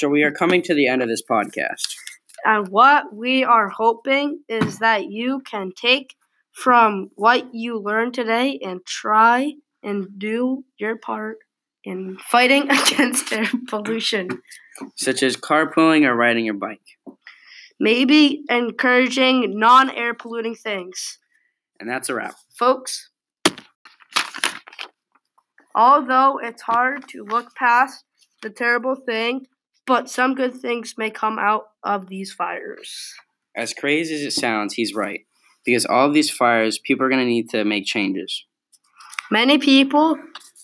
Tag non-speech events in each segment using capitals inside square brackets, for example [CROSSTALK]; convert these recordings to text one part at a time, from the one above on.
So we are coming to the end of this podcast. And what we are hoping is that you can take from what you learned today and try and do your part in fighting [LAUGHS] against air pollution. Such as carpooling or riding your bike. Maybe encouraging non air polluting things. And that's a wrap. Folks, although it's hard to look past the terrible thing, but some good things may come out of these fires. As crazy as it sounds, he's right. Because all of these fires, people are going to need to make changes. Many people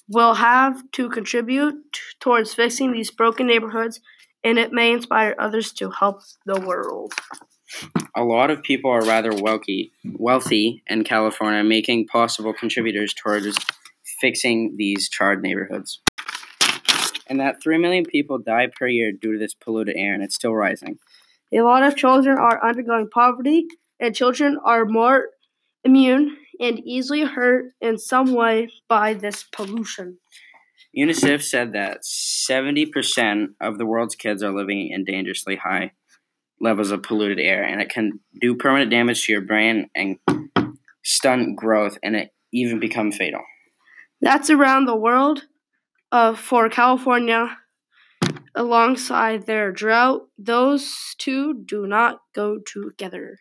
will have to contribute towards fixing these broken neighborhoods, and it may inspire others to help the world. A lot of people are rather wealthy, wealthy in California, making possible contributors towards fixing these charred neighborhoods. And that 3 million people die per year due to this polluted air, and it's still rising. A lot of children are undergoing poverty, and children are more immune and easily hurt in some way by this pollution. UNICEF said that 70% of the world's kids are living in dangerously high levels of polluted air, and it can do permanent damage to your brain and stunt growth, and it even become fatal. That's around the world uh, for California. Alongside their drought, those two do not go together.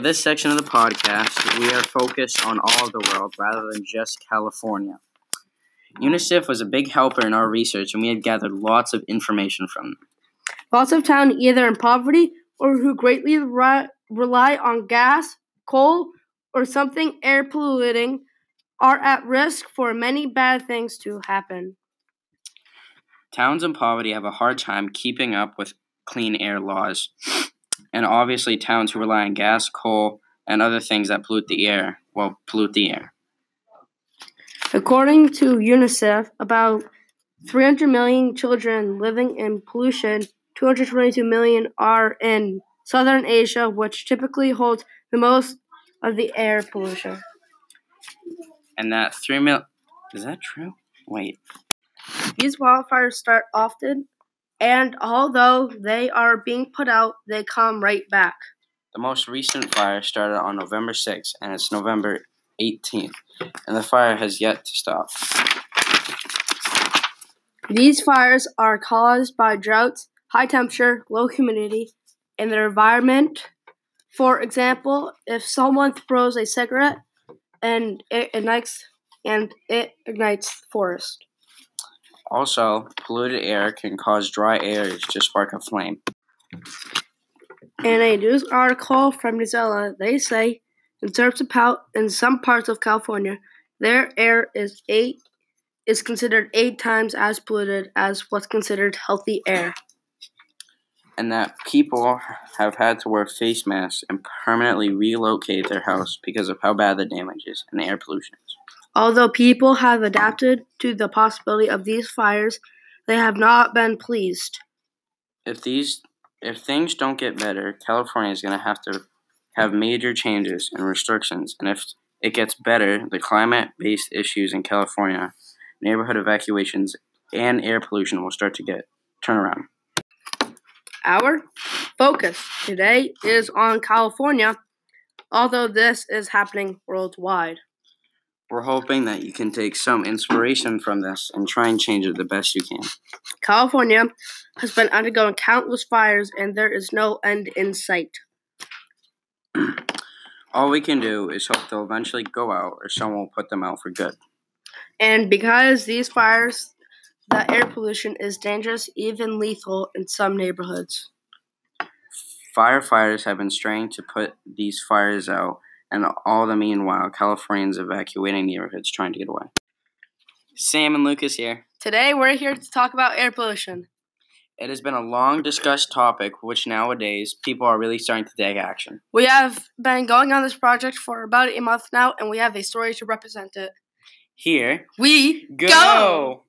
For this section of the podcast, we are focused on all of the world rather than just California. UNICEF was a big helper in our research, and we had gathered lots of information from them. Lots of towns either in poverty or who greatly re- rely on gas, coal, or something air polluting are at risk for many bad things to happen. Towns in poverty have a hard time keeping up with clean air laws and obviously towns who rely on gas, coal, and other things that pollute the air will pollute the air. According to UNICEF, about 300 million children living in pollution, 222 million are in southern Asia, which typically holds the most of the air pollution. And that 3 mil. Is that true? Wait. These wildfires start often and although they are being put out, they come right back. The most recent fire started on November 6th, and it's November 18th, and the fire has yet to stop. These fires are caused by droughts, high temperature, low humidity, and their environment. For example, if someone throws a cigarette and it ignites and it ignites forest. Also, polluted air can cause dry areas to spark a flame. In a news article from New Zealand, they say in, in some parts of California, their air is eight is considered eight times as polluted as what's considered healthy air. And that people have had to wear face masks and permanently relocate their house because of how bad the damage is and the air pollution is. Although people have adapted to the possibility of these fires, they have not been pleased. If these if things don't get better, California is going to have to have major changes and restrictions. And if it gets better, the climate-based issues in California, neighborhood evacuations, and air pollution will start to get turn around. Our focus today is on California, although this is happening worldwide. We're hoping that you can take some inspiration from this and try and change it the best you can. California has been undergoing countless fires, and there is no end in sight. [CLEARS THROAT] All we can do is hope they'll eventually go out or someone will put them out for good. And because these fires, the air pollution is dangerous, even lethal in some neighborhoods. Firefighters have been straining to put these fires out, and all the meanwhile, Californians evacuating neighborhoods trying to get away. Sam and Lucas here. Today, we're here to talk about air pollution. It has been a long discussed topic, which nowadays people are really starting to take action. We have been going on this project for about a month now, and we have a story to represent it. Here We go.